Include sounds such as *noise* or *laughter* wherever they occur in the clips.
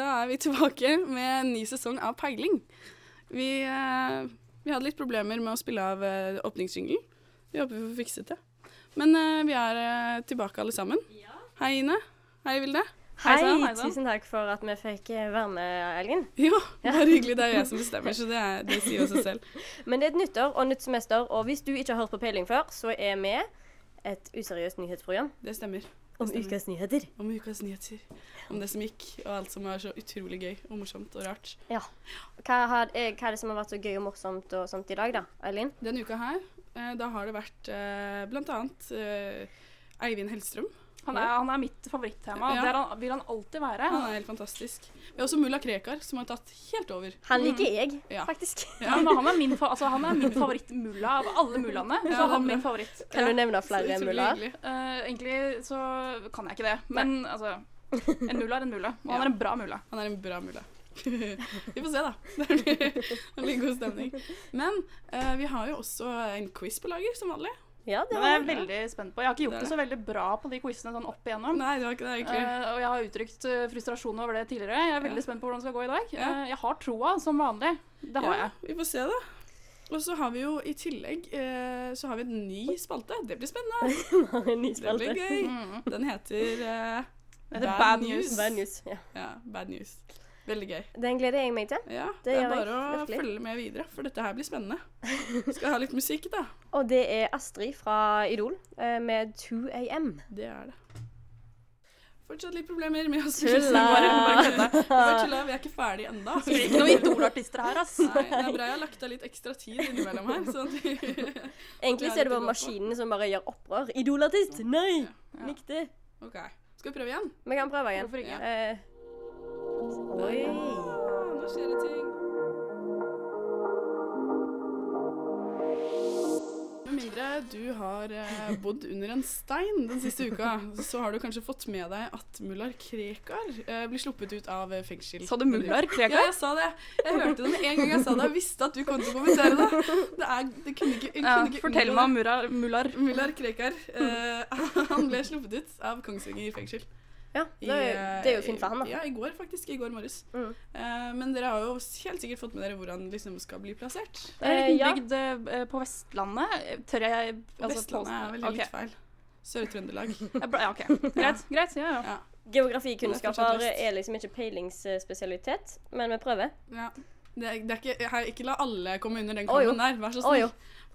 da er vi *laughs* tilbake med en ny sesong av Peiling. Vi, eh, vi hadde litt problemer med å spille av eh, åpningsjingelen. Vi håper vi får fikset det. Men eh, vi er eh, tilbake alle sammen. Hei, Ine. Hei, Vilde. Hei, Hei sann, hei sann. tusen takk for at vi fikk eh, være med, Elgin. *laughs* Jo, bare hyggelig. Det er jeg som bestemmer, så det, er, det sier jo seg selv. *laughs* Men det er et nytt år og nytt semester, og hvis du ikke har hørt på Peiling før, så er vi et useriøst nyhetsprogram Det stemmer. Om ukas nyheter. Om ukas nyheter. Om det som gikk, og alt som var så utrolig gøy og morsomt og rart. Hva, har, eh, hva er det som har vært så gøy og morsomt og sånt i dag, da? Eileen? Denne uka her, eh, da har det vært eh, blant annet eh, Eivind Hellstrøm. Han er, han er mitt favorittema. Ja. Det han, vil han alltid være. Han er helt fantastisk. Vi har også mulla Krekar, som har tatt helt over. Han liker jeg, Ja. faktisk. Ja. Men han er min, fa altså, han er min favorittmulla av alle mullaene. Ja, så er han min favoritt. Kan du nevne flere muller? hyggelig. Eh, egentlig så kan jeg ikke det. Men altså En mulla er en mulla. Og han er en bra mulla. Han er en bra mulla. *laughs* vi får se, da. *laughs* Det blir, det blir god stemning. Men uh, vi har jo også en quiz på lager, som vanlig. Ja, det var er jeg veldig spent på. Jeg har ikke gjort det, det så veldig bra på de quizene sånn opp igjennom. Nei, det var ikke det, egentlig. Uh, og jeg har uttrykt eh, frustrasjon over det tidligere. Jeg er veldig Ja. spent på hvordan det skal gå i dag. Ja. Uh, jeg har troa, som vanlig. Det har ja, jeg. Vi får se, da. Og så har vi jo i tillegg eh, så har vi en ny spalte. Det blir spennende. *laughs* en ny Det blir gøy. Mm. Den heter Det heter Bad News. Bad news. Ja. Ja, Bad News. Veldig gøy. Den gleder jeg meg til. Ja, Det det, er bare å virkelig. følge med videre, for dette her blir spennende. Skal ha litt musikk, da. Og det er Astrid fra Idol eh, med 2 AM. Det er det. Fortsatt litt problemer med å *laughs* Tulla! Bare, bare. Bare tulla. Vi er ikke ferdige ennå. Blir ikke noen Idol-artister her, ass. Nei, det er bra jeg har lagt av litt ekstra tid innimellom her. Sånn at *laughs* Egentlig så er det bare maskinene som bare gjør opprør. Idolartist! Nei! Ja. Likte. OK. Skal vi prøve igjen? Vi kan prøve igjen. Hvorfor ikke? Eh, oi. Nå skjer det ting. Med mindre du har eh, bodd under en stein den siste uka, så har du kanskje fått med deg at mullar Krekar eh, blir sluppet ut av eh, fengsel. Sa du mullar? Ja, jeg sa det. Jeg hørte det med en gang jeg sa det. Jeg visste at du kom til å kommentere det. Det, er, det kunne ikke, Ja, kunne ikke fortell meg om mullar. Mullar Krekar Uh, *laughs* han ble sluppet ut av Kongsvinger fengsel. Ja, det er, jo- eh, det er jo fint for han, da. Ja, i går faktisk. I går morges. Mm. Eh, men dere har jo helt sikkert fått med dere hvor han liksom skal bli plassert. Det er en Eh, liten ja. bygd eh, på Vestlandet. Tør jeg altså, Vestlandet er veldig okay. litt feil. Sør-Trøndelag. *laughs* Ja, OK. *laughs* Greit. greit ja, ja. Ja. Geografikunnskaper er liksom ikke peilingsspesialitet, men vi prøver. ja. Det er, det er ikke, her, ikke la alle komme under den kommunen oh, der. Vær så snill. jo.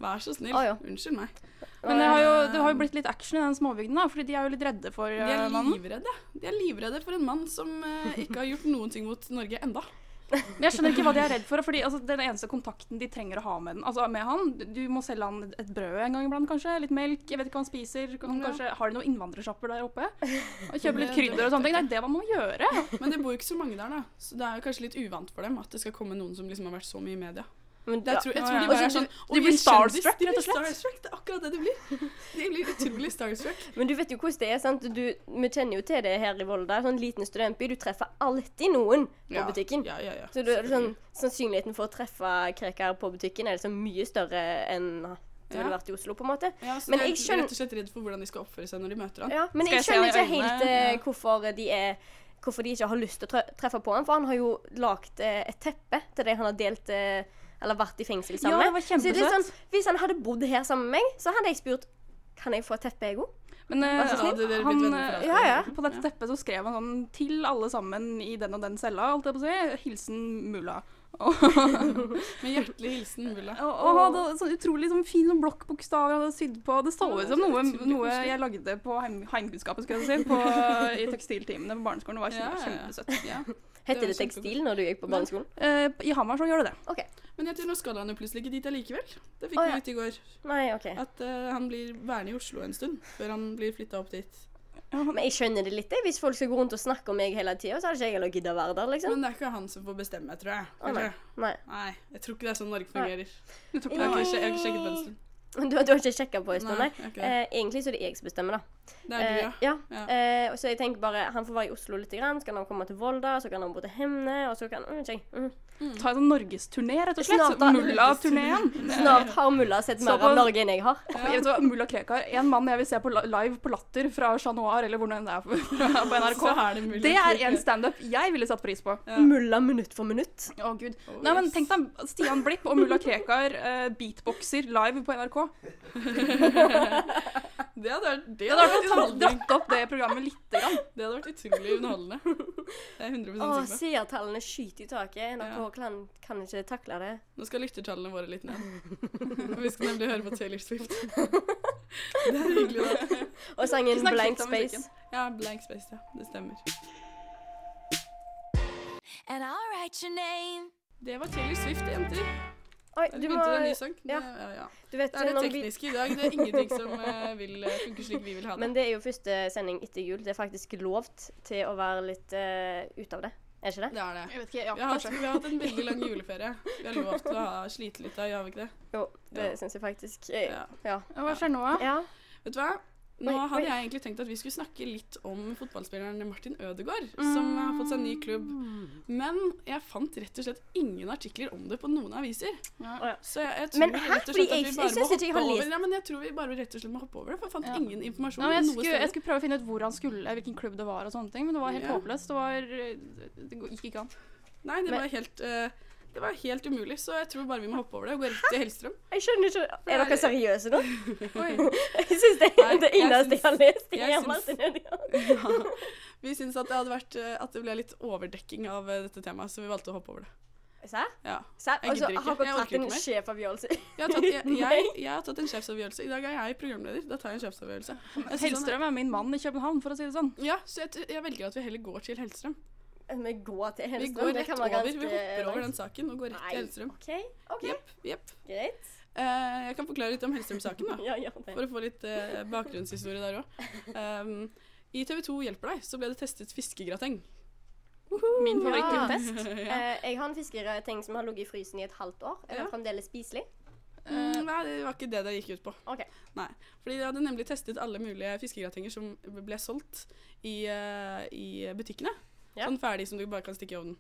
Vær så snill. Ah, ja. Unnskyld meg. Men det har, jo, det har jo blitt litt action i den småbygden, da, fordi de er jo litt redde for De eh, er mannen. livredde. De er livredde for en mann som uh, ikke har gjort noen ting mot Norge enda. Men jeg skjønner ikke hva de er redd for. Fordi altså, Den eneste kontakten de trenger å ha med den Altså med han Du må selge han et brød en gang iblant, kanskje. Litt melk. Jeg vet ikke hva han spiser. Han, Ja. kanskje, har de noen innvandrersjapper der oppe? *laughs* Og Kjøpe litt krydder og sånne ting. Det er det man må gjøre. Men det bor jo ikke så mange der, da. Så det er jo kanskje litt uvant for dem at det skal komme noen som liksom har vært så mye i media. Men Det, jeg, tror, jeg tror de bare er sånn de blir starstruck, rett og blir slett. starstruck, Det er akkurat det de blir. De blir utrolig starstruck. *laughs* Men du vet jo hvordan det er, sant? Du, vi kjenner jo til det her i Volda. Sånn liten studentby. Du treffer alltid noen på Ja, butikken. Ja, ja, ja. Så du, sånn, sannsynligheten for å treffe Krekar på butikken er liksom mye større enn det ville Ja. vært i Oslo, på en måte. Ja, så Men jeg skjønner- rett og slett redd for hvordan de skal oppføre seg når de møter han. Ja, men Skal jeg jeg skjønner ikke helt eh, Ja. hvorfor de er Hvorfor de ikke har lyst til å treffe på han, for han har jo lagd eh, et teppe til de han har delt eh, Eller vært i fengsel sammen Ja, det med. var Så kjempesøtt. sånn, hvis han hadde bodd her sammen med meg, så hadde jeg spurt Kan jeg få et teppe, jeg òg? Men uh, ja, det, blitt han, eh? Ja, ja. på dette teppet så skrev han sånn til alle sammen i den og den cella, holdt jeg på å si. Hilsen mulla. *laughs* Med hjertelig hilsen, Mulla. og, og hadde sånn utrolig sånn fin sånn blokkbokstav jeg hadde sydd på. Det så ut som noe, noe jeg lagde på heim, heimkunnskapen, skal jeg si, på, i tekstiltimene på barneskolen. Det var kjempe, kjempesøtt. Ja. Heter Det det, tekstil når du gikk på barneskolen? Uh, I Hamar så gjør det det. Men jeg tror nå skal han jo plutselig ikke dit allikevel. Det fikk Å, vi ja. vite i går. Nei, okay. At uh, han blir værende i Oslo en stund før han blir flytta opp dit. Men jeg skjønner det litt. jeg. Hvis folk skal gå rundt og snakke om meg hele tida, så hadde ikke jeg heller gidda være der, liksom. Men det er ikke han som får bestemme, tror jeg. Å, nei. Nei. Nei, jeg tror ikke det er sånn Norge fungerer. Du tok Jeg har ikke, jeg har ikke sjekket. *laughs* Du, du har ikke sjekka på en stund, Nei, det. Eh, egentlig så er det jeg som bestemmer, da. Det er du, ja. Eh, ja. Ja. Eh, så jeg tenker bare Han får være i Oslo litt, grann, så kan han komme til Volda, så kan han bo til Hemne, og så kan mm, ikke, mm. Ta en sånn norgesturné, rett og slett. Mulla-turneen. *laughs* Snart har mulla sett mer på- av Norge enn jeg har. Jeg vet hva, Mulla Krekar. En mann jeg vil se på live på Latter fra Chat Noir, eller hvor det er *laughs* på, NRK. Er det. Det er en standup jeg ville satt pris på. Ja. Mulla minutt for minutt. Å, gud. Oh, Nei, men tenk deg Stian Blipp og Mulla Krekar eh, beatboxer live på NRK. *laughs* Det hadde vært, det Det hadde vært vært underholdende. dratt opp det programmet lite grann. Det hadde vært utrolig underholdende. Det er jeg 100 Å, seertallene skyter i taket. NRK Ja. kan, kan ikke takle det. Nå skal lyttertallene våre litt ned. *laughs* Vi skal nemlig høre på Taylor Swift. *laughs* Det er hyggelig, da. Og sangen Blank Space. Ja, Blank Space, ja. Det stemmer. and I'll write your name. Det var Taylor Swift, jenter. Oi, du må en ny sang. ja. Det, ja, ja. Du vet det er det tekniske i dag. Det er ingenting som uh, vil eh, funke slik vi vil ha det. Men det er jo første sending etter jul. Det er faktisk lovt til å være litt uh, ute av det. Er ikke det? Det er det. Jeg vet ikke, ja, Vi har, hatt, kanskje. vi har hatt en veldig lang juleferie. Vi har lovt å ha, slite litt av, gjør vi ikke det? Jo, det Ja. syns jeg faktisk. Eh, Ja. Ja. Ja, Hva skjer nå, da? ja. Vet du hva? Nå Oi, hadde jeg egentlig tenkt at vi skulle snakke litt om fotballspilleren Martin Ødegaard, som har fått seg ny klubb. Men jeg fant rett og slett ingen artikler om det på noen aviser. Ja. Så jeg, jeg tror Men rett og slett at vi jeg bare må hoppe over. Ja, men jeg tror vi bare rett og slett må hoppe over det, for jeg fant Ja. ingen informasjon ja, jeg, noe skulle, jeg skulle prøve å finne ut hvor han skulle, hvilken klubb det var og sånne ting, men det var helt Ja. håpløst. Det var Det gikk ikke an. Nei, det Men- var helt eh, det var helt umulig, så jeg tror bare vi må hoppe over det og gå rett til Hellstrøm. Jeg skjønner ikke Er dere seriøse nå? *laughs* *laughs* Jeg syns det er det eneste jeg har lest. i syns- Martin Ødegaard. Vi syns at det hadde vært eh, at det ble litt overdekking av eh, dette temaet, så vi valgte å hoppe over det. Serr? Ja. Serr? Jeg Altså, gidder ikke. har dere Jeg tatt en sjefavgjørelse? Jeg har, tatt, jeg, jeg, *laughs* jeg har tatt en sjefsavgjørelse. I dag er jeg programleder. Da tar jeg en sjefsavgjørelse. Er- Hellstrøm er min mann i København, for å si det sånn. Ja, så jeg, jeg velger at vi heller går til Hellstrøm. Vi går til Vi går rett over. Ganske... Vi hopper over den saken og går rett til Hellstrøm. OK, ok, Yep, yep. greit. Uh, jeg kan forklare litt om Hellstrøm-saken, da. *laughs* Ja, ja. For å få litt uh, bakgrunnshistorie der òg. Um, I TV 2 Hjelper deg så ble det testet fiskegrateng. Min Ja. *laughs* ja. Uh, jeg har en fiskegrateng som har ligget i frysen i et halvt år. Er den fremdeles spiselig? Mm, nei, det var ikke det det gikk ut på. Okay. Nei, fordi de hadde nemlig testet alle mulige fiskegratinger som ble solgt i, eh, i butikkene. Ja. Sånn ferdig som du bare kan stikke i ovnen.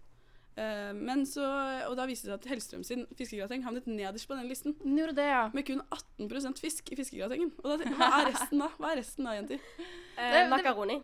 Uh, men så, og da viste det seg at Hellstrøm sin fiskegrateng havnet nederst på den listen. Det, ja. Med kun 18% fisk i fiskegratengen. Og da, hva er resten da? Hva er resten da, jenter? Eh, makaroni.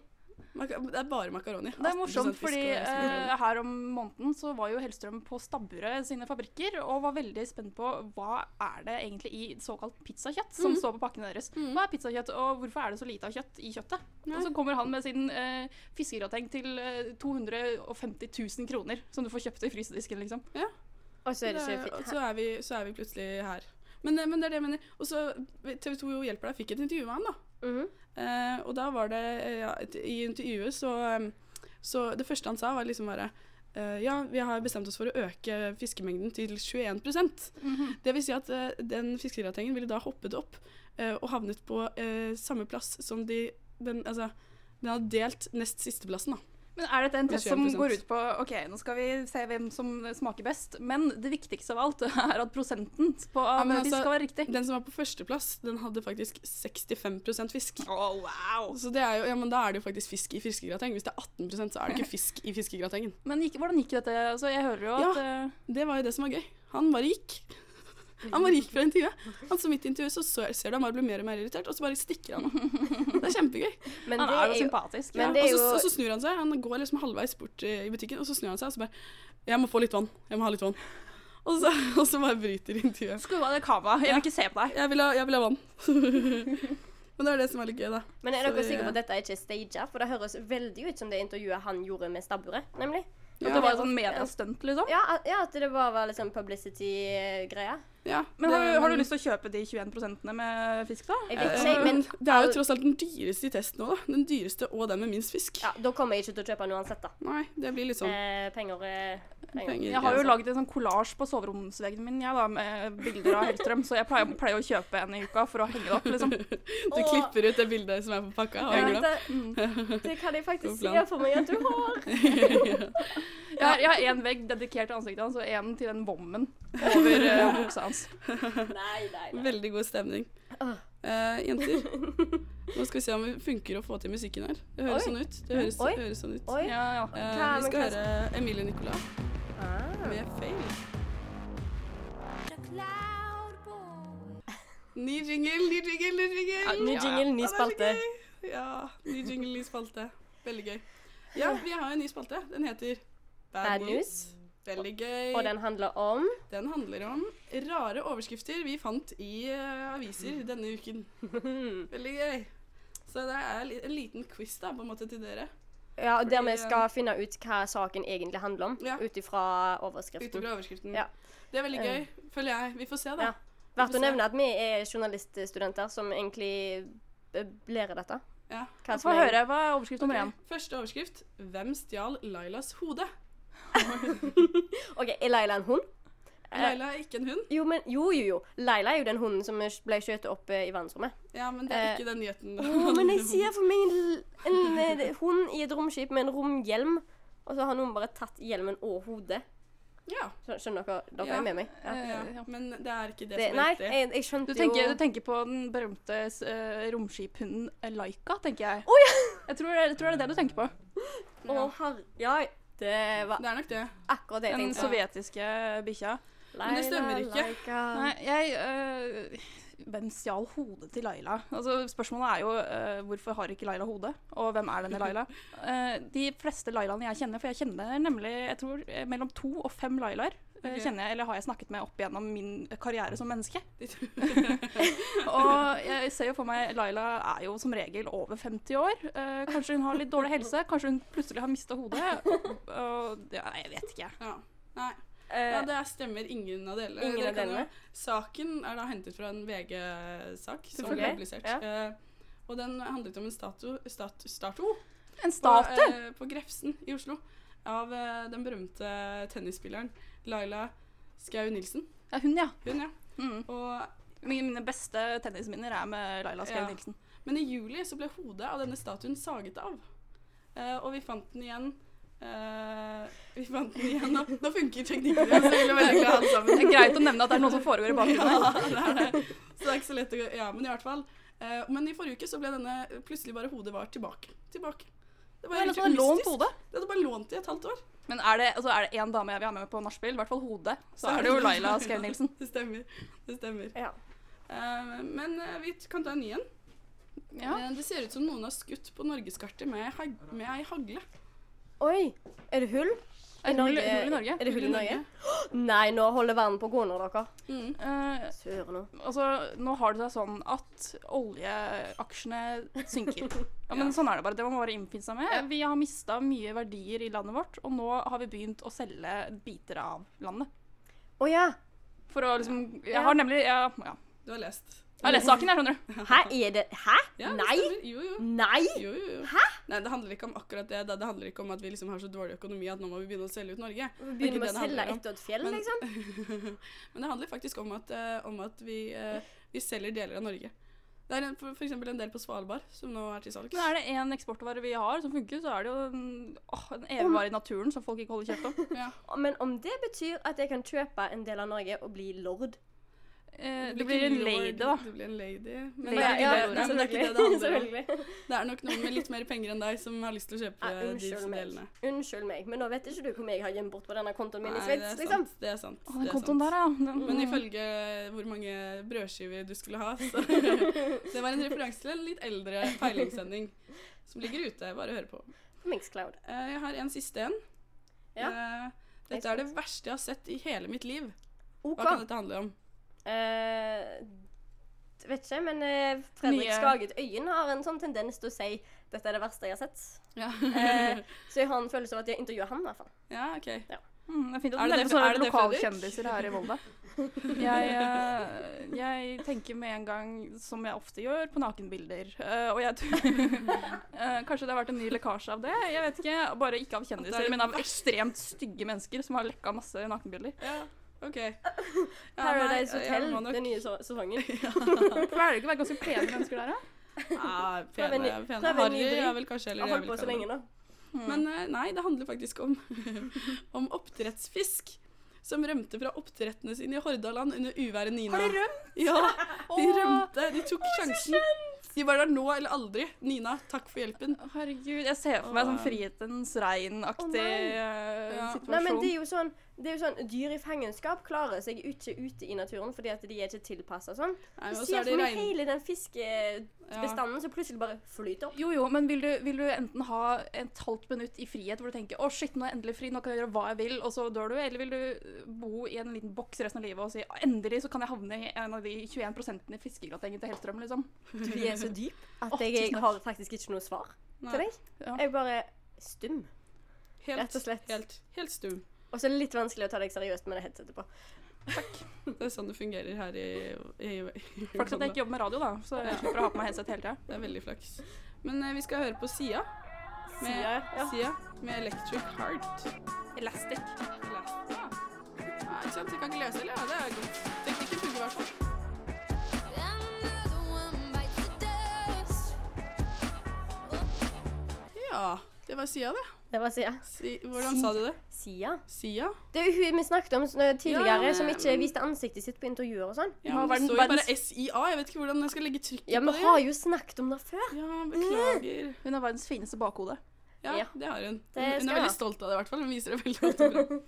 Det er bare makaroni. Det er morsomt, fordi eh, her om måneden så var jo Hellstrøm på Stabburet sine fabrikker og var veldig spent på hva er det egentlig i såkalt pizzakjøtt som mm. står på pakkene deres. Mm. Hva er pizzakjøtt, og hvorfor er det så lite av kjøtt i kjøttet? Nei. Og så kommer han med sin uh, fiskegrateng til uh, 250 000 kroner, som du får kjøpt i frysedisken, liksom. Og så er det Det- så, er vi, så er vi plutselig her. Men, eh, men det er det jeg mener. Og så TV 2 Hjelper deg fikk et intervju med han, da. Mhm. Eh, og da var det eh, ja, I intervjuet så, eh, så Det første han sa, var liksom bare eh, Ja, vi har bestemt oss for å øke fiskemengden til 21% Det vil si at eh, den fiskegratengen ville da hoppet opp eh, og havnet på eh, samme plass som de den, Altså, den hadde delt nest sisteplassen, da. Men er dette en test som går ut på OK, nå skal vi se hvem som smaker best, men det viktigste av alt *laughs* er at prosenten på Ja, altså, skal være riktig. Den som var på førsteplass, den hadde faktisk 65% fisk. Oh, wow! Så det er jo, ja, men da er det jo faktisk fisk i fiskegrateng. Hvis det er 18% så er det ikke fisk i fiskegratengen. *laughs* Men gikk, hvordan gikk dette? Altså, jeg hører jo at Ja, Det var jo det som var gøy. Han bare gikk. *laughs* Han bare gikk fra intervjuet. Han så midt i intervjuet, så, så ser du han bare blir mer og mer irritert, og så bare stikker han. *laughs* Det er kjempegøy. Men han er jo sympatisk. ja. det er og, så, og så snur han seg. Han går liksom halvveis bort i i butikken, og så snur han seg og så bare Jeg må få litt vann. Jeg må ha litt vann. Og så, *laughs* og så bare bryter intervjuet. Skru av det kameraet. Jeg vil ikke se på deg. Jeg vil ha, jeg vil ha vann. Men det er det som er litt gøy, da. Men er dere sikre på at dette er ikke er staged? For det høres veldig ut som det intervjuet han gjorde med stabburet, nemlig. At Ja. det var et sånn mediestunt, liksom. Ja, at- ja, at det bare var liksom publicity-greia. Ja, Men har, du- har du lyst til å kjøpe de 21% med fisk, da? Jeg vet Eh, ikke, men Det er jo tross alt den dyreste i testen nå, da. Den dyreste og den med minst fisk. ja, da kommer jeg ikke til å kjøpe den uansett, da. Nei, det blir litt sånn Eh, penger er penger. penger. Jeg har jo ja, laget en sånn kollasj på soveromsveggen min jeg, da, med bilder av Hellstrøm, så jeg pleier, pleier å kjøpe en i uka for å henge det opp. liksom. *laughs* Du klipper ut det bildet som er på pakka og Ja, henger det opp. det, det kan jeg *laughs* faktisk si se for meg at du har. *laughs* Jeg har, jeg har en vegg dedikert til ansiktet hans og en til den vommen over uh, *laughs* buksa hans. Nei, nei, nei. Veldig god stemning. Eh, jenter, nå skal vi se om det funker å få til musikken her. Det høres Oi. sånn ut. Det høres, Oi. høres sånn ut. Oi. Ja, ja. Uh, vi skal høre Emilie Nicolas Ah. med 'Fail'. The cloud boy. Ny jingle, ny jingle, ny jingle! Ja, ny jingle, ny spalte. Ja, ny jingle, ny spalte. Veldig gøy. Ja, vi har en ny spalte. Den heter Bad, Bad News. News. Veldig gøy. Og den handler om Den handler om rare overskrifter vi fant i uh, aviser *laughs* denne uken. Veldig gøy. Så det er en liten quiz da, på en måte til dere. Ja, og der vi skal finne ut hva saken egentlig handler om, Ja. ut ifra overskriften. Utifra overskriften. Ja. Det er veldig gøy, føler jeg. Vi får se, da. Ja. Verdt å nevne at vi er journaliststudenter som egentlig eh, lærer dette. Ja. Få høre. Hva er overskrift nummer Ok, én? Første overskrift. Hvem stjal Lailas hode? *laughs* OK, er Laila en hund? Eh, Laila er ikke en hund. Jo, men jo, jo, jo. Laila er jo den hunden som ble skjøtet opp eh, i verdensrommet. Ja, men det er Eh, ikke den nyheten. Å, men jeg *laughs* ser for meg en, en, eh, hund i et romskip med en romhjelm, og så har noen bare tatt hjelmen og hodet. Ja. Skjø- Skjønner dere? Dere Ja. er med meg? ja. ja. Men det er ikke det, Det, som nei, er riktig. jeg, jeg skjønte Du tenker, jo du tenker på den berømte uh, romskiphunden Laika, tenker jeg. Ja! Jeg tror, jeg tror det er det du tenker på. Å, herre Ja, det var Det er nok det. akkurat det jeg Den tenkte. sovjetiske bikkja. Men det stemmer ikke. Nei, jeg øh, Hvem stjal hodet til Laila? Altså, spørsmålet er jo øh, hvorfor har ikke Laila hode? Og hvem er denne Laila? *laughs* Eh, de fleste Lailaene jeg kjenner, for jeg kjenner nemlig jeg tror, eh, mellom to og fem Lailaer. Eh, Ok. Kjenner jeg, eller har jeg snakket med opp gjennom min karriere som menneske. *laughs* *laughs* Og jeg ser jo for meg Laila er jo som regel over 50 år. Eh, kanskje hun har litt dårlig helse. Kanskje hun plutselig har mista hodet. Og, ja, jeg vet ikke. Ja. Nei. Eh, Ja, det stemmer ingen av delene. Ingen av delene? Saken er da hentet fra en VG-sak som ble publisert. ja. Eh, og den handlet om en statu, En på, eh, på Grefsen i Oslo av eh, den berømte tennisspilleren Laila Skau Nilsen. Ja, hun, ja. Hun, ja. Mm. Og, Mine, mine beste tennisminner er med Laila Skau Ja. Nilsen. men i juli så ble hodet av denne statuen saget av. Uh, og vi fant den igjen uh, Vi fant den igjen Nå, nå funker teknikken igjen, så vi er veldig glad alle sammen. Det er greit å nevne at det er noe som foregår i bakgrunnen. *laughs* Ja, det er det. Så det er ikke så lett å gå Ja, men i hvert fall. Uh, men i forrige uke så ble denne plutselig bare hodet var tilbake. Tilbake. Det Det var helt mystisk. hodet. Det hadde bare lånt i et halvt år. Men er det, altså, er det én dame jeg vil ha med på nachspiel, i hvert fall hodet, så er det jo Laila Skau-Nielsen. *laughs* Det stemmer. Det stemmer. ja. Uh, men uh, vi kan ta en ny en. Ja. Uh, det ser ut som noen har skutt på norgeskartet med, hag med ei hagle. Oi, er det hull? Er det hull, hull i Norge? Er det hull i Norge? *gasps* Nei, nå holder verden på å gå under dere. Mm. Uh, nå. altså, nå har det seg sånn at oljeaksjene synker. *laughs* Ja, men sånn er det bare. Det må man bare innfinne seg med. Vi har mista mye verdier i landet vårt, og nå har vi begynt å selge biter av landet. Å ja. For å liksom Jeg har nemlig ja, ja. Du har lest. Jeg har lest saken, jeg, skjønner du. Hæ, er det Hæ? Ja, Nei? Jo, jo. Nei? Jo, jo, jo. Hæ? Nei, det handler ikke om akkurat det. Det handler ikke om at vi liksom har så dårlig økonomi at nå må vi begynne å selge ut Norge. Er Begynner med å selge et og et fjell, Men- liksom? *laughs* Men det handler faktisk om at, uh, om at vi, uh, vi selger deler av Norge. Det er f.eks. en del på Svalbard som nå er til salgs. Men er det én eksportvare vi har som funker, så er det jo en, åh, en evigvare i naturen som folk ikke holder kjeft om. Ja. *laughs* Men om det betyr at jeg kan kjøpe en del av Norge og bli lord Eh, det ikke blir en lady, da. Det blir en lady. Men Lady det ja, det, nei, det, er ikke *laughs* det det handler om. Det er nok noen med litt mer penger enn deg som har lyst til å kjøpe Ja, disse meg. delene. Unnskyld meg, men nå vet ikke du hvor mye jeg har gjemt bort på denne kontoen min i Sveits, det er liksom. sant. Det er sant. Å, det den er kontoen sant. der, ja. Den, Men ifølge hvor mange brødskiver du skulle ha, så *laughs* *laughs* Det var en referanse til en litt eldre peilingssending som ligger ute. Bare hør på. Mixcloud. Eh, Jeg har en siste en. Ja. Eh, Dette er det verste jeg har sett i hele mitt liv. Okay. Hva kan dette handle om? Eh, vet ikke, men uh, Fredrik Nye- Skaget Øyen har en sånn tendens til å si dette er det verste jeg har sett. Ja, uh, *laughs* så jeg har en følelse av at jeg intervjuer han, i hvert fall. ja OK. Mm, det er fint Er det det- sånne er det det, Fredrik? lokalkjendiser her i Volda. *laughs* Jeg, uh, jeg tenker med en gang, som jeg ofte gjør, på nakenbilder. Uh, og jeg tror uh, *laughs* Kanskje det har vært en ny lekkasje av det? Jeg vet ikke. Bare ikke av er kjendiser, men av ekstremt stygge mennesker som har lekka masse nakenbilder. Ja, OK. *laughs* Ja, Paradise nei, Hotel, nok- den nye sesongen. *laughs* Pleier det ikke å være ganske pene mennesker der, da? Ja, pene, pene. Harry er vel kanskje eller Jeg har holdt på så lenge nå. Men eh, nei, det handler faktisk om, *laughs* om oppdrettsfisk. som rømte fra oppdrettene sine i Hordaland under uværet Nina. Har de rømt? Ja, de rømte. De tok sjansen. De var der nå eller aldri. Nina, takk for hjelpen. Herregud, jeg ser for meg sånn Åh. Frihetens regn-aktig Å, eh, Ja. situasjon. Nei, men det er jo sånn, det er jo sånn Dyr i fangenskap klarer seg ikke ute i naturen fordi at de er ikke tilpassa sånn. Nei, så ser er det for meg regn... hele den fiskebestanden Ja. som plutselig bare flyter. opp. Jo, jo, men vil du, vil du enten ha et halvt minutt i frihet hvor du tenker 'Å, shit, nå er jeg endelig fri, nå kan jeg gjøre hva jeg vil', og så dør du? Eller vil du bo i en liten boks resten av livet og si 'Endelig så kan jeg havne i en av de 21% i fiskegratengen til Hellstrøm', liksom? Du er så dyp at jeg, tusen har faktisk ikke noe svar Nei, til deg. Ja. Jeg er bare stum. helt, rett og slett. Helt, helt stum. Og så er det litt vanskelig å ta deg seriøst med det headsetet på. Takk. Det er sånn det fungerer her i, i, i Flaks at jeg ikke jobber med radio, da, så jeg slipper å ha på meg headset hele tida. Det er veldig flaks. Men eh, vi skal høre på Sia. Med, Sia, ja. Sia med Electric Heart. Elastic. Elastic. Ja. Nei, ikke sant? Jeg kan ikke lese, eller? Ja, det er godt. Teknikken fungerer i hvert fall. Ja, det var Sia, det. Det var Sia. Si, hvordan sa du det? Sia? Sia? Det er hun vi snakket om sånn, tidligere, Ja, men- som ikke viste ansiktet sitt på intervjuer og sånn. Ja, men det står jo bare SIA. Jeg vet ikke hvordan jeg skal legge trykk Ja, på vi har jo snakket om det før. Ja, beklager. Hun har verdens fineste bakhode. Ja, Ja. det har hun. Det Hun, er veldig stolt av det, i hvert fall. Hun viser det veldig *laughs* godt.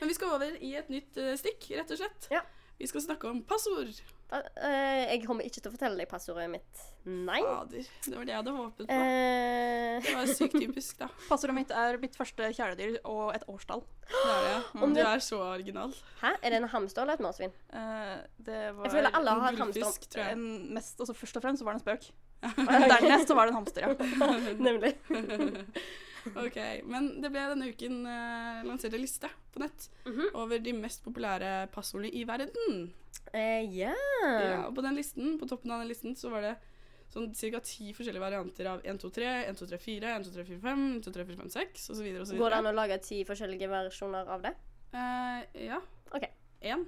Men vi skal over i et nytt uh, stikk, rett og slett. Ja. Vi skal snakke om passord. Da, eh, jeg kommer ikke til å fortelle deg passordet mitt. Nei. Fader, det var det jeg hadde håpet på. Eh, Det var sykt typisk, da. *laughs* Passordet mitt er mitt første kjæledyr og et årstall. *gasps* Det er det. Om Du det- er så original. hæ? Er det en hamster eller et marsvin? Eh, det var Jeg føler alle En har hatt hamster. gullfisk, tror jeg. en mest, altså Først og fremst så var det en spøk. *laughs* *laughs* Dernest så var det en hamster, ja. Nemlig. *laughs* Ok, Men det ble denne uken eh, lansert en liste på nett Mhm. over de mest populære passordene i verden. Eh, ja. Ja, og på den listen, på toppen av den listen så var det sånn ca. ti forskjellige varianter av 1, 2, 3, 1, 2, 3, 4, 1, 2, 3, 4, 5, 1, 2, 3, 4, 5, 6 osv. Går det an å lage ti forskjellige versjoner av det? Eh, ja. Ok. Én.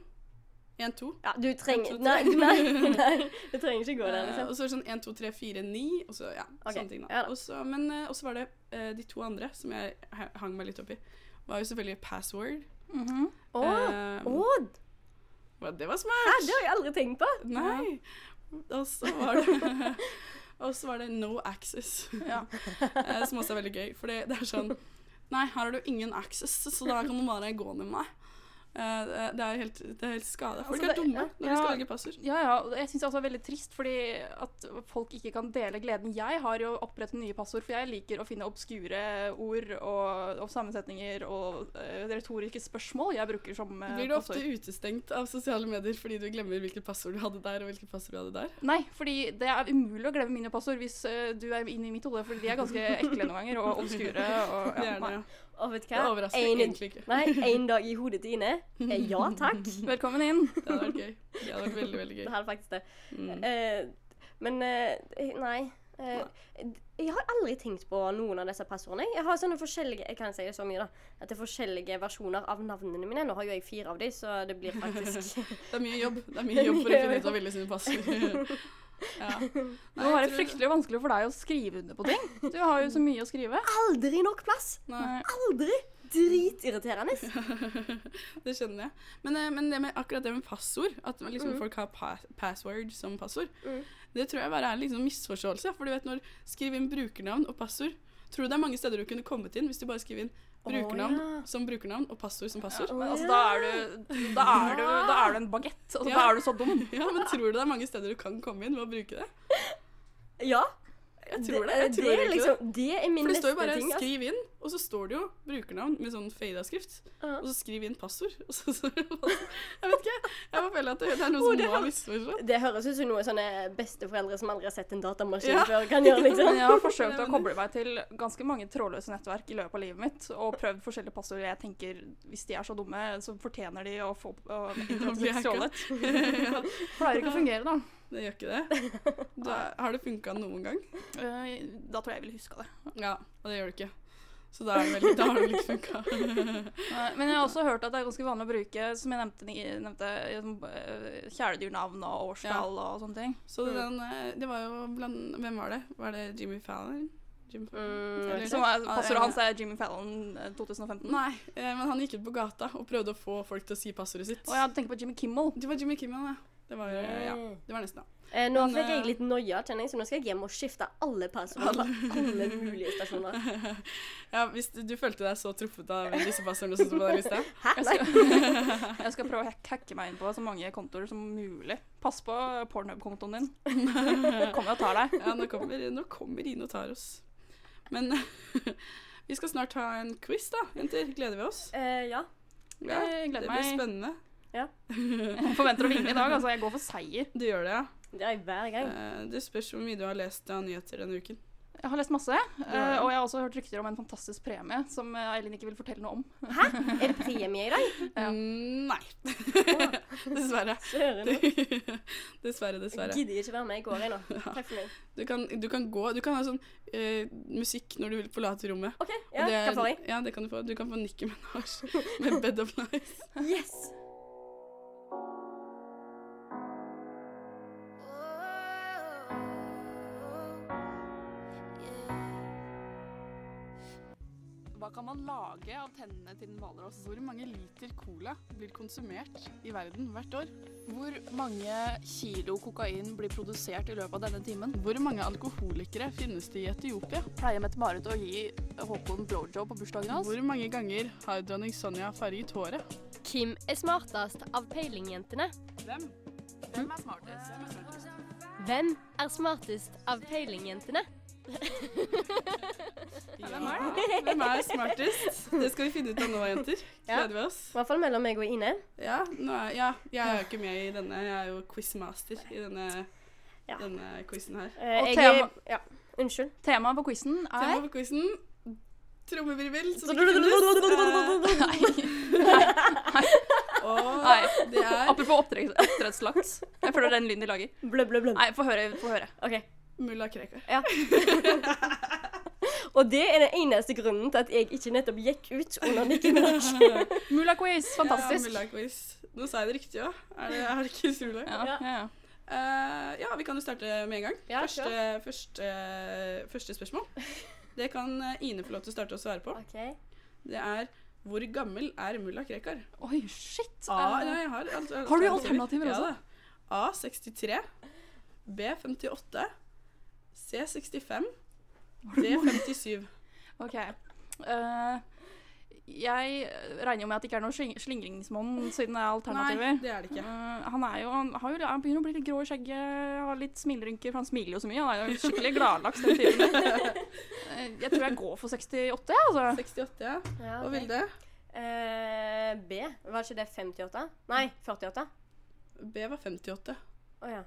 Én, to. Ja, du trenger to, tre. Nei, nei, *laughs* nei. du trenger ikke gå der, liksom. Uh, og så er det sånn 1, 2, 3, 4, 9, og så ja, okay. sånne ting. da. ja da. Også, men uh, også var det uh, de to andre som jeg hang meg litt opp i. Var jo selvfølgelig password. Mm -hmm. oh, hva- det var hæ, det har jeg aldri tenkt på. Nei. Og så var det *laughs* Og så var det no access. Ja. *laughs* Eh, Som også er veldig gøy. For det, det er sånn Nei, her har du ingen access, så da kan du bare gå ned med meg. Eh, det- er helt, det er helt skada. Folk Altså, er dumme dumme ja. når de skal lage passord. Ja, ja. Jeg syns det er veldig trist fordi at folk ikke kan dele gleden jeg har jo opprettet nye passord. For jeg liker å finne obskure ord og, og sammensetninger og uh, retoriske spørsmål jeg bruker som uh, Blir du ofte passord. utestengt av sosiale medier fordi du glemmer hvilket passord du hadde der, og hvilket passord du hadde der? Nei, fordi det er umulig å glemme mine passord hvis uh, du er inne i mitt hode, fordi de er ganske ekle noen ganger, og obskure. Og, *laughs* Det er det, ja. Og vet du Det overrasker En- egentlig ikke. Nei, *laughs* én dag i hodet til Ine. Eh, ja takk. *laughs* Velkommen inn. Det hadde vært gøy. Det hadde vært veldig, veldig Det gøy. hadde faktisk det. Mm. Uh, men uh, nei. Uh, jeg har aldri tenkt på noen av disse passordene. Jeg har sånne forskjellige Jeg kan si det så mye, da. At det er forskjellige versjoner av navnene mine. Nå har jo jeg fire av dem, så det blir faktisk *laughs* Det er mye jobb. Det er mye jobb for å finne ut av Ville sine passord. Ja. *laughs* Det Nei, må være jeg fryktelig vanskelig for deg å skrive under på ting. Du har jo så mye å skrive. Aldri nok plass! Nei. Aldri! Dritirriterende. *laughs* det skjønner jeg. Men, eh, men det med, akkurat det med passord, at liksom Mm. folk har pa password som passord, Mm. det tror jeg bare er en liksom misforståelse. For du vet når Skriv inn brukernavn og passord. Tror du det er mange steder du kunne kommet inn hvis du bare skriver inn brukernavn ja. som brukernavn og passord som passord? Ja, altså, da, er du, da, er du, da er du en bagett. Altså, Ja. Da er du så dum. *laughs* Ja, men tror du det er mange steder du kan komme inn ved å bruke det? Ja. Jeg tror det. Jeg tror det, er det. liksom, det er min For det står jo bare ting. 'skriv inn', og så står det jo brukernavn med sånn fada-skrift. Ja. Og så skriv inn passord. Og så, så, jeg vet ikke. Jeg bare føler at det, det er noe som det må ha misforstått. Det høres ut som noe sånne besteforeldre som aldri har sett en datamaskin Ja. før, kan gjøre, liksom. *laughs* Jeg har forsøkt å koble meg til ganske mange trådløse nettverk i løpet av livet mitt, og prøvd forskjellige passord. Jeg tenker hvis de er så dumme, så fortjener de å få *laughs* internettet sitt stjålet. *laughs* Pleier ikke å fungere, da. det gjør ikke det. Da, har det funka noen gang? Eh, da tror jeg jeg ville huska det. Ja, og det gjør det ikke. Så da, er det veldig, da har det vel ikke funka. Men jeg har også hørt at det er ganske vanlig å bruke, som jeg nevnte, nevnte eh, kjæledyrnavn og årstall og sånne ting. Så den, eh, det var jo blant Hvem var det? Var det Jimmy Fallon? Jim Mm, Som er, Ja, passordet hans er Jimmy Fallon eh, 2015. Nei, eh, men han gikk ut på gata og prøvde å få folk til å si passordet sitt. Og jeg tenker på Jimmy Kimmel. Det var Jimmy Kimmel, ja. Det var, ja. Det var nesten, da. Eh, nå Men, fikk jeg eh, litt noia, kjenner jeg, så nå skal jeg hjem og skifte alle passordene på alle mulige stasjoner. *laughs* Ja, hvis du, du følte deg så truffet av disse passordene som sto på den lista. Hæ? Jeg Nei. skal, *laughs* jeg skal prøve å hacke meg inn på så mange kontoer som mulig. Pass på Pornhub-kontoen din. *laughs* Kommer og tar deg. Ja, nå kommer, nå kommer Ine og tar oss. Men vi skal snart ha en quiz, da, jenter. Gleder vi oss? Eh, ja. Ja, Jeg gleder meg. det blir meg. spennende. Jeg forventer å vinne i dag. Altså, jeg går for seier. Du gjør det, ja. Det er jeg hver gang. Eh, Det spørs hvor mye du har lest av nyheter denne uken. Jeg har lest masse, eh, og jeg har også hørt rykter om en fantastisk premie som eh, Eileen ikke vil fortelle noe om. Hæ? Er det premie i dag? *laughs* Ja. Mm, nei. *laughs* dessverre. Søren. *laughs* dessverre, Jeg gidder ikke være med i går ennå. Takk for meg. Du kan, du kan gå Du kan ha sånn eh, musikk når du vil forlate rommet. OK, Og ja, det er- kan få jeg? Ja, det kan du få. Du kan få Nikki Minaj med Bed of Lies. Yes! Kan man lage av tennene til en hvalross? Hvor mange liter cola blir konsumert i verden hvert år? Hvor mange kilo kokain blir produsert i løpet av denne timen? Hvor mange alkoholikere finnes det i Etiopia? Pleier Mette-Marit å gi Håkon blowjob på bursdagen hans? Hvor mange ganger har dronning Sonja farget håret? Kim er smartest av peilingjentene. Hvem? Hvem er smartest? Hvem er smartest av peilingjentene? *laughs* Hvem er det? Hvem er smartest? Det skal vi finne ut av nå, jenter. Gleder vi oss? I hvert fall mellom meg og Ine. Ja, nå er, ja, jeg er jo ikke med i denne. Jeg er jo quizmaster i denne, Ja. denne quizen her. Eh, Og jeg tema- Ja, unnskyld. Temaet på quizen Tema er på quizen trommevirvel. Nei, Og Nei. det er Apropos oppdretts- oppdrettslaks. Jeg føler den lyden de lager. Blø, blø, blø. Nei, få høre. Få høre. Okay. mulla Krekar. Ja. Og det er den eneste grunnen til at jeg ikke nettopp gikk ut under Nikki *laughs* Minaj. *laughs* Mulla-quiz. Fantastisk. Ja, Mulla-quiz. Nå sa jeg det riktig òg. Er det, ikke Sula? Ja. Ja. Uh, ja, vi kan jo starte med en gang. Ja, første, første, første, spørsmål. *laughs* Det kan eh, Ine få lov til å starte å svare på. Okay. Det er hvor gammel er mulla Krekar? Oi, shit! A, ja, jeg har, alt, alt, har du alternativer også? Ja, da. A63. B58. C65. Det er 57. OK. Uh, jeg regner jo med at det ikke er noen slingringsmonn, siden det er alternativer. Nei, det er det ikke. Uh, han, er jo, han, jo, han, begynner å bli litt grå i skjegget, har litt smilerynker, for han smiler jo så mye. Han er jo skikkelig gladlaks, den tiden uh, *laughs* eh, jeg tror jeg går for 68, jeg, altså. 68, ja. hva vil det? Uh, B. Var ikke det 58? Nei, 48? B var 58. Å oh, ja.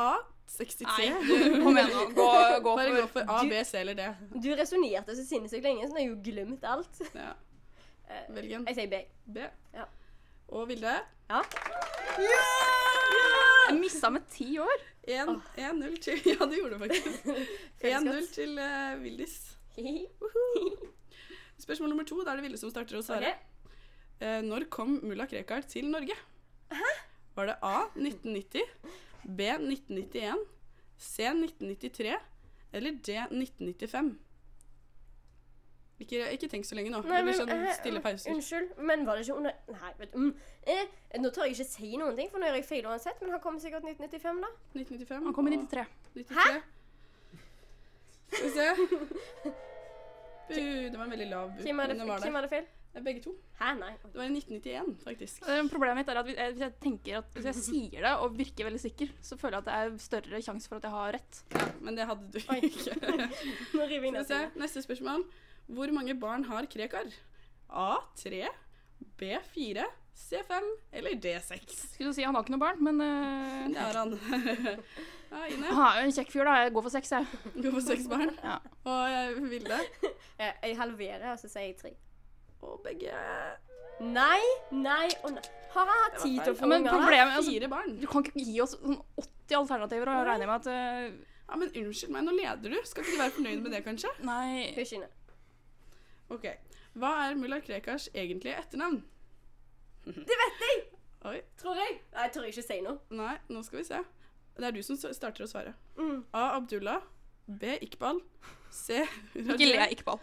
A 63. Nei, kom igjen nå. Gå, gå Bare gå for for A, Du- B, C eller D. Du resonnerte så sinnssykt lenge, så nå har jeg jo glemt alt. Ja. Eh, Velg en. jeg sier B. B. Ja. Og Vilde? Ja. Jeg missa med ti år. 1-0 til *laughs* Ja, du gjorde det faktisk. *laughs* 1-0 til uh, Vildis. Spørsmål nummer to. Da er det Vilde som starter å svare. Okay. Uh, når kom mulla Krekar til Norge? Hæ? Var det A 1990, B 1991, C 1993 eller D 1995? Ikke, ikke tenk så lenge nå. Nei, men, sånn eh, stille pauser. Unnskyld, men var det ikke under Nei, vet du mm, eh, Nå tør jeg ikke si noen ting, for nå gjør jeg feil uansett, men han kommer sikkert 1995, da. 1995. Han kom i 93. 93. Hæ? Skal vi se. Bu, *laughs* det var en veldig lav bu. Hvem hadde feil? Begge to. Hæ, nei. Det var i 1991, faktisk. Eh, Problemet mitt er at hvis jeg, tenker at hvis jeg sier det og virker veldig sikker, så føler jeg at det er større sjanse for at jeg har rett. Ja, men det hadde du Oi. ikke. *laughs* Nå river jeg vi ned. Neste spørsmål. Hvor mange barn har Krekar? A3, B4, C5 eller D6? Skulle du si han har ikke noe barn, men uh, Det har han. *laughs* ja, Ine. han er jo en kjekk fyr, da. Jeg går for seks, jeg. Går for seks barn. Ja. Og jeg Vilde. *laughs* Eh, Jeg halverer, og så sier jeg tre. Og begge Nei, nei og nei. Har jeg hatt tid til å få men unger? problemet altså, fire barn. Du kan ikke gi oss sånn 80 alternativer og regne med at uh, Ja, men unnskyld meg, nå leder du. Skal ikke du være fornøyd med det, kanskje? Nei. Hysj inne. Ok. Hva er mulla Krekars egentlige etternavn? *laughs* Det vet jeg! Oi. Tror jeg. Nei, jeg tør ikke si noe. Nei, nå skal vi se. Det er du som starter å svare. Mm. A. Abdullah. B. Iqbal. C. Ikke le Ikbal Iqbal.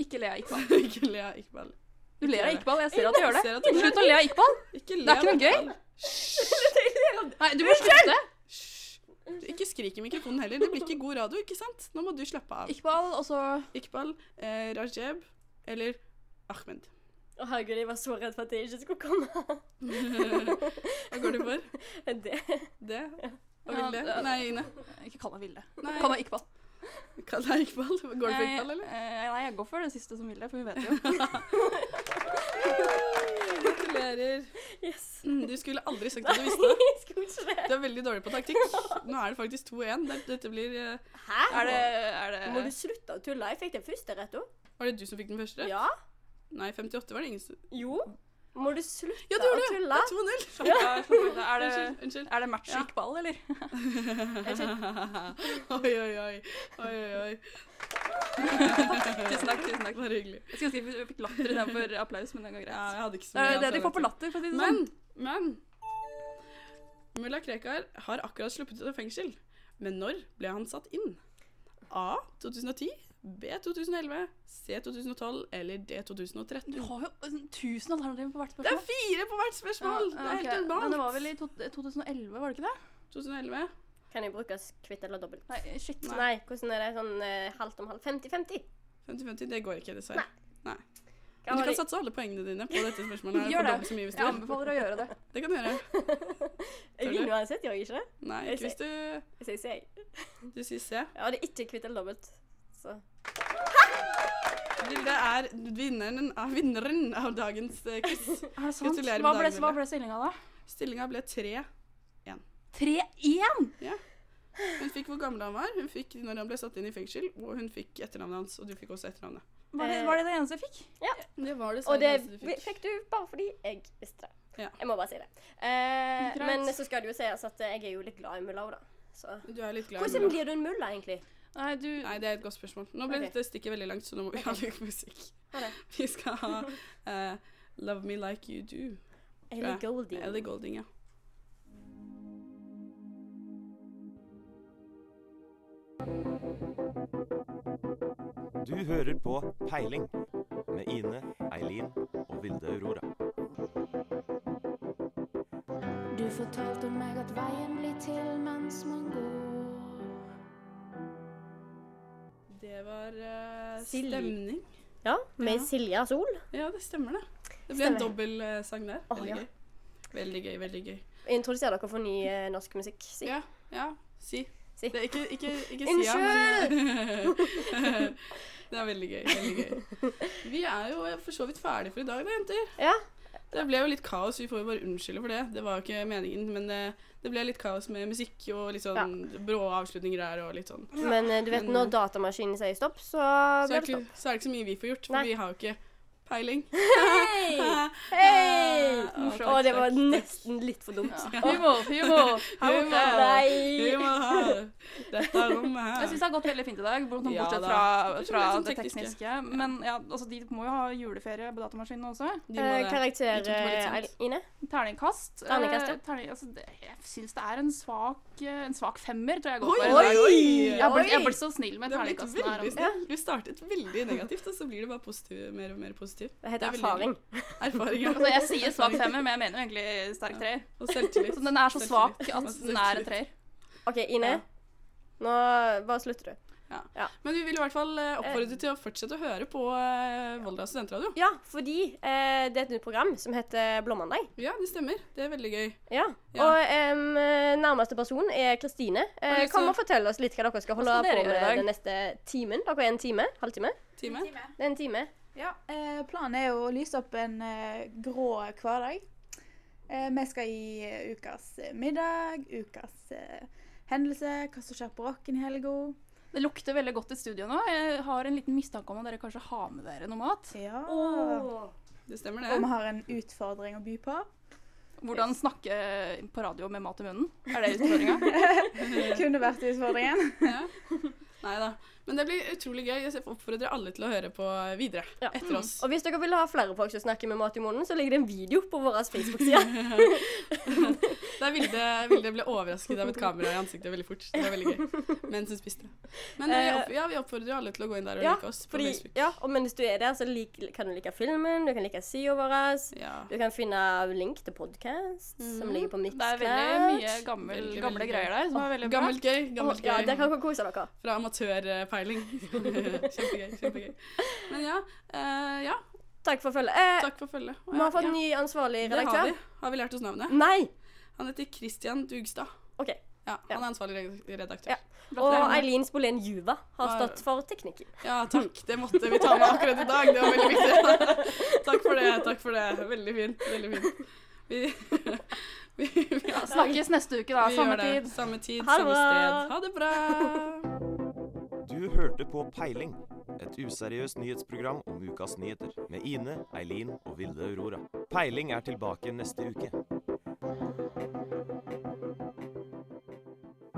Ikke le av Iqbal. *laughs* Ikke le av Iqbal. Du ler av Iqbal, jeg ser at du gjør det. Slutt å le av Iqbal! Ikke le Det er ikke noe gøy. Nei, du må slutte. Ikke skrik i mikrofonen heller. Det blir ikke god radio, ikke sant? Nå må du slappe av. Iqbal, og så Iqbal, eh, Rajeb eller Ahmed. Å herregud, jeg var så redd for at det ikke skulle komme. *laughs* Hva går du for? *laughs* Det. Det? Og Ja, det? det- Nei, Ine. Ikke kall meg Vilde. Kall meg Iqbal. Kall deg Iqbal. Går du for Iqbal, eller? Eh, nei, jeg går for det siste som vil det, for vi vet jo. Gratulerer. Yes. Mm, Du skulle aldri sagt at du visste det. Det. Du er veldig dårlig på taktikk. Nå er det faktisk 2-1. Det- Dette blir eh, Hæ? Er det, er det Må du slutte å tulle? Jeg fikk den første rett òg. Var det du som fikk den første? Ja. Nei, 58 var det ingen som Jo. Må du slutte Ja, du å tulle? Er 2-0. Slapp av, slapp av. Er det, *laughs* Unnskyld. unnskyld. er det match Ja. ball, eller? *laughs* oi, oi, oi. Oi, oi, oi. *laughs* Tusen takk. tusen takk. Bare hyggelig. Jeg skulle si vi fikk latter istedenfor applaus, men det går Ja, greit. jeg hadde ikke så mye, Det er det de får på latter, for å si det Men, sånn. men Mulla Krekar har akkurat sluppet ut av fengsel. Men når ble han satt inn? A. 2010, B. 2011, C. 2012 eller D. 2013? Du har jo sånn tusen alternativer på hvert spørsmål. Det er fire på hvert spørsmål! det er helt enormt. Men det var vel i to 2011, var det ikke det? 2011. Kan jeg bruke kvitt eller dobbelt? Nei, shit. Nei. Nei, hvordan er det sånn uh, halvt om halvt? 50-50? 50-50, det går ikke, dessverre. Nei. Men du kan satse alle poengene dine på dette spørsmålet. her, *laughs* Gjør for det. så mye hvis du Jeg anbefaler å gjøre det. *laughs* Det kan du gjøre. *laughs* Jeg vinner uansett, gjør jeg ikke det? Nei, ikke hvis du, Jeg sier C. du sier C. Ja, det er ikke kvitt eller dobbelt. Så Vilde er vinneren av, vinneren av dagens eh, quiz. *laughs* Er det sant? Gratulerer med Hva ble, dagen, hva ble stillinga da? Stillinga ble 3. 3-1! Hun fikk hvor gammel han var, hun fikk når han ble satt inn i fengsel, og hun fikk etternavnet hans, og du fikk også etternavnet. Var det, var det det eneste jeg fikk? Det var det Og det eneste du fikk. fikk du bare fordi jeg visste det. Ja. Jeg må bare si det. Eh, men så skal det jo sies at jeg er jo litt glad i mulla òg, da. Så. Du er litt glad i Hvordan mulla. blir du en mulla, egentlig? Nei, du Nei, det er et godt spørsmål. Nå ble okay. dette stikket veldig langt, så nå må vi ha litt musikk. *laughs* Vi skal ha uh, Love Me Like You Do. Ellie Golding. Ellie Golding, ja. Du hører på Peiling med Ine, Eileen og Vilde Aurora. Du fortalte meg at veien blir til mens man går. Det var uh, stemning. Ja, med Ja. Silja Sol. Ja, det stemmer det. Det ble en dobbeltsang der. Veldig, Veldig ja. gøy. Veldig gøy, veldig gøy. Introduserer dere for ny eh, norsk musikk. Si. Ja, ja, si. Si. Det ikke, ikke, ikke si Unnskyld! *laughs* Det er veldig gøy. veldig gøy. *laughs* Vi er jo for så vidt ferdige for i dag, da, jenter. Ja. Det ble jo litt kaos, vi får jo bare unnskylde for det. Det var jo ikke meningen, men det, det ble litt kaos med musikk og litt sånn brå avslutninger der og litt sånn. Men eh, du vet, Men, når datamaskinen sier stopp, så Så blir det stopp. så er det ikke så mye vi får gjort, for Nei. vi har jo ikke peiling. *laughs* Hei! *laughs* Morsomt. Å, det var nesten litt for dumt. Humor, *laughs* humor. Borte. Humor. Nei! Humor her. Dette rommet her. Jeg syns det har gått veldig fint i dag, bortsett Ja da. fra, Det fra det, sånn det tekniske. tekniske. Men ja, altså, de må jo ha juleferie på datamaskinene også. Eh, karakter eh. Ine? Terningkast. Terningkast, ja. eh, terning, altså, det, jeg syns det er en svak, en svak femmer, tror jeg jeg går for. Oi, oi, oi! Jeg ble, jeg så snill med terningkastene her. veldig altså. snill. Du startet veldig negativt, og så blir det bare positiv, mer og mer positiv. Det heter Det er erfaring. *laughs* Erfaring, ja. Altså, jeg sier svak femmer, men jeg mener jo egentlig sterk treer. Og selvtillit. Så den er så svak at den er en treer. OK, Ine. Ja. Nå bare slutter du. Men vi vil i hvert fall eh, oppfordre deg til å fortsette å høre på eh, Volda studentradio. Ja, fordi eh, det er et nytt program som heter Blåmandag. Ja, det stemmer. Det er veldig gøy. Ja. Ja. Og em, nærmeste person er Kristine. Eh, kom og fortell oss litt hva dere skal holde dere på med den neste timen. Dere er en time? Halvtime? Time. Det er en time. Ja, eh, planen er å lyse opp en eh, grå hverdag. Eh, vi skal gi eh, ukas eh, middag, ukas eh, hendelse, hva som skjer på rocken i helga. Det lukter veldig godt i studio nå. Jeg har en liten mistanke om at dere kanskje har med dere noe mat. Ja. Det stemmer, Og vi det. har en utfordring å by på. Hvordan snakke på radio med mat i munnen? Er det utfordringa? *laughs* Kunne vært utfordringen. Ja. Nei da. Men det blir utrolig gøy. Jeg oppfordrer alle til å høre på videre Ja. etter oss. Og hvis dere vil ha flere folk som snakker med mat i munnen, så ligger det en video på vår Facebook-side. *laughs* Der Vilde, Vilde ble overrasket av et kamera i ansiktet veldig fort. Det var veldig gøy. Mens hun spiste. Men vi, opp, ja, vi oppfordrer jo alle til å gå inn der og Ja, like oss på Fordi, Facebook. ja, og mens du er der, så lik, kan du like filmen, du kan like sida vår. Ja. Du kan finne link til podkast som Mhm. ligger på Det er veldig mye gammel, Veldig, gamle veldig greier der som er veldig bra. Gammelt gøy. Gammelt Ja, gøy. der kan dere kose dere. Fra amatørpeiling. *laughs* kjempegøy. kjempegøy. Men ja, Uh, ja. Takk for følget. Eh, Takk for følget. Vi har fått ja, ny ansvarlig Det har redaktør. vi. Har vi lært oss navnet? Nei! Han heter Christian Dugstad. OK. Ja, Ja. Han er ansvarlig redaktør. Ja. Og Eileen Spolén Juva har stått for teknikken. Ja, takk. Det måtte vi ta med akkurat i dag. Det var veldig viktig. *laughs* takk for det. Takk for det. Veldig fint. Veldig fint. Vi, *laughs* vi, vi, ja, Snakkes neste uke, da. vi Samme gjør det. tid. Samme tid, Ha det samme bra. sted. Ha det bra. Du hørte på Peiling, et useriøst nyhetsprogram om ukas nyheter, med Ine, Eileen og Vilde Aurora. Peiling er tilbake neste uke.